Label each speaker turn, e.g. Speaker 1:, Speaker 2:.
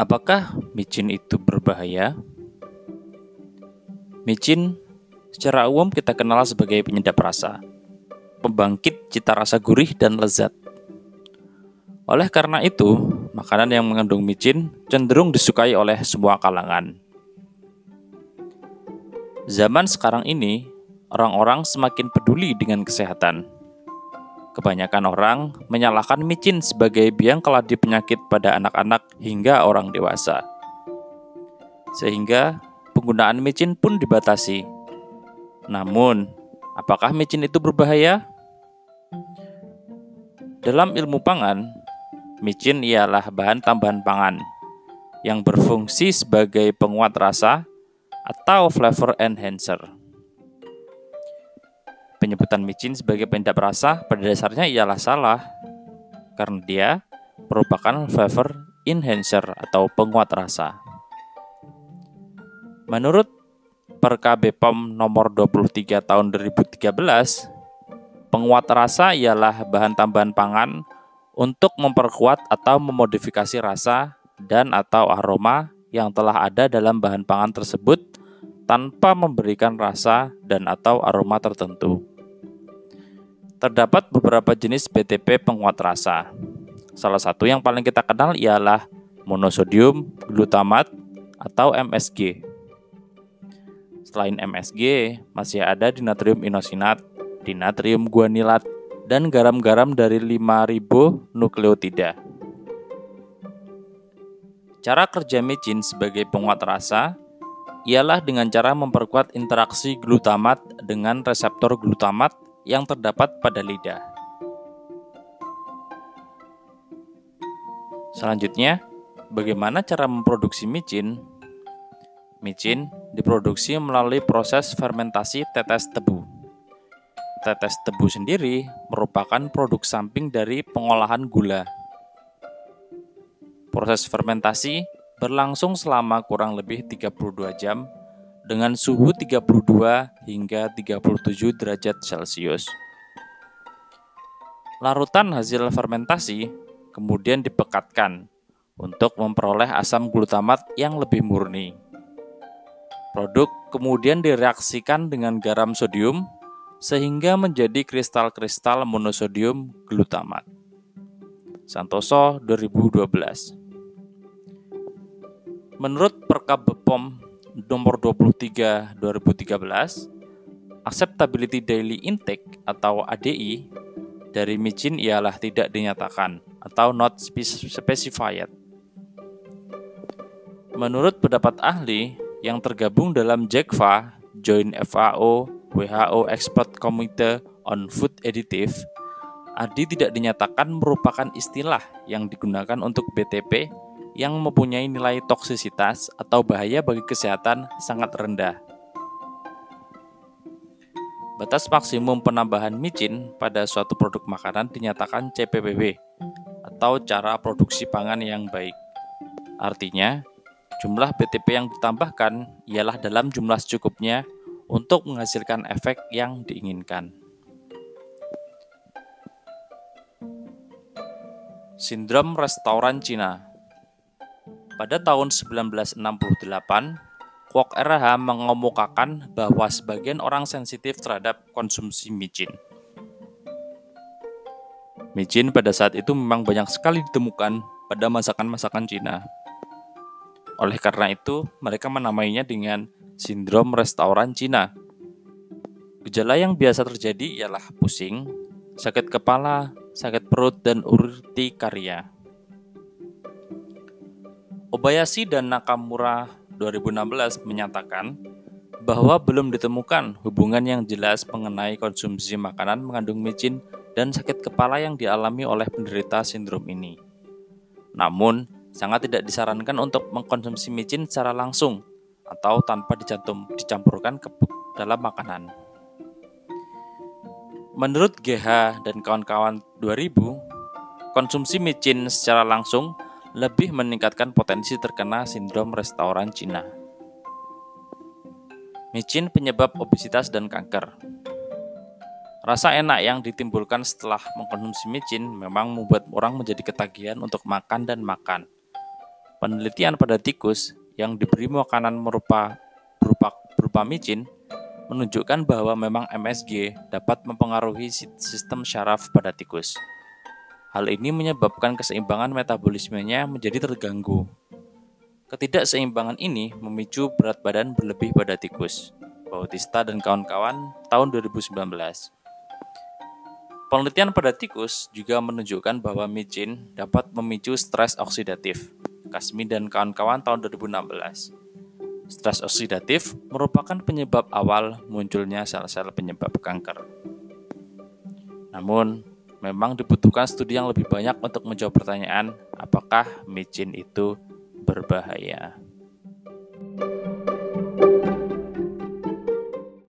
Speaker 1: Apakah micin itu berbahaya? Micin secara umum kita kenal sebagai penyedap rasa, pembangkit cita rasa gurih dan lezat. Oleh karena itu, makanan yang mengandung micin cenderung disukai oleh semua kalangan. Zaman sekarang ini, orang-orang semakin peduli dengan kesehatan. Kebanyakan orang menyalahkan micin sebagai biang keladi penyakit pada anak-anak hingga orang dewasa. Sehingga penggunaan micin pun dibatasi. Namun, apakah micin itu berbahaya? Dalam ilmu pangan, Micin ialah bahan tambahan pangan yang berfungsi sebagai penguat rasa atau flavor enhancer. Penyebutan micin sebagai penyedap rasa pada dasarnya ialah salah karena dia merupakan flavor enhancer atau penguat rasa. Menurut Perka BPOM nomor 23 tahun 2013, penguat rasa ialah bahan tambahan pangan untuk memperkuat atau memodifikasi rasa dan atau aroma yang telah ada dalam bahan pangan tersebut tanpa memberikan rasa dan atau aroma tertentu. Terdapat beberapa jenis BTP penguat rasa. Salah satu yang paling kita kenal ialah monosodium glutamat atau MSG. Selain MSG, masih ada dinatrium inosinat, dinatrium guanilat, dan garam-garam dari 5000 nukleotida. Cara kerja micin sebagai penguat rasa ialah dengan cara memperkuat interaksi glutamat dengan reseptor glutamat yang terdapat pada lidah. Selanjutnya, bagaimana cara memproduksi micin? Micin diproduksi melalui proses fermentasi tetes tebu tetes tebu sendiri merupakan produk samping dari pengolahan gula. Proses fermentasi berlangsung selama kurang lebih 32 jam dengan suhu 32 hingga 37 derajat Celcius. Larutan hasil fermentasi kemudian dipekatkan untuk memperoleh asam glutamat yang lebih murni. Produk kemudian direaksikan dengan garam sodium sehingga menjadi kristal-kristal monosodium glutamat. Santoso 2012 Menurut Perkab Bepom nomor 23 2013, acceptability daily intake atau ADI dari micin ialah tidak dinyatakan atau not specified. Menurut pendapat ahli yang tergabung dalam JECFA, Joint FAO WHO Expert Committee on Food Additive, ADI tidak dinyatakan merupakan istilah yang digunakan untuk BTP yang mempunyai nilai toksisitas atau bahaya bagi kesehatan sangat rendah. Batas maksimum penambahan micin pada suatu produk makanan dinyatakan CPPB atau cara produksi pangan yang baik. Artinya, jumlah BTP yang ditambahkan ialah dalam jumlah secukupnya untuk menghasilkan efek yang diinginkan. Sindrom restoran Cina Pada tahun 1968, Kwok RH mengemukakan bahwa sebagian orang sensitif terhadap konsumsi micin. Micin pada saat itu memang banyak sekali ditemukan pada masakan-masakan Cina. Oleh karena itu, mereka menamainya dengan sindrom restoran Cina. Gejala yang biasa terjadi ialah pusing, sakit kepala, sakit perut, dan urtikaria. Obayashi dan Nakamura 2016 menyatakan bahwa belum ditemukan hubungan yang jelas mengenai konsumsi makanan mengandung micin dan sakit kepala yang dialami oleh penderita sindrom ini. Namun, sangat tidak disarankan untuk mengkonsumsi micin secara langsung atau tanpa dicantum, dicampurkan ke dalam makanan. Menurut GH dan kawan-kawan 2000, konsumsi micin secara langsung lebih meningkatkan potensi terkena sindrom restoran Cina. Micin penyebab obesitas dan kanker. Rasa enak yang ditimbulkan setelah mengkonsumsi micin memang membuat orang menjadi ketagihan untuk makan dan makan. Penelitian pada tikus yang diberi makanan merupa berupa berupa micin menunjukkan bahwa memang MSG dapat mempengaruhi sistem syaraf pada tikus. Hal ini menyebabkan keseimbangan metabolismenya menjadi terganggu. Ketidakseimbangan ini memicu berat badan berlebih pada tikus. Bautista dan kawan-kawan tahun 2019. Penelitian pada tikus juga menunjukkan bahwa micin dapat memicu stres oksidatif. Kasmi dan kawan-kawan tahun 2016. Stres oksidatif merupakan penyebab awal munculnya sel-sel penyebab kanker. Namun, memang dibutuhkan studi yang lebih banyak untuk menjawab pertanyaan apakah micin itu berbahaya.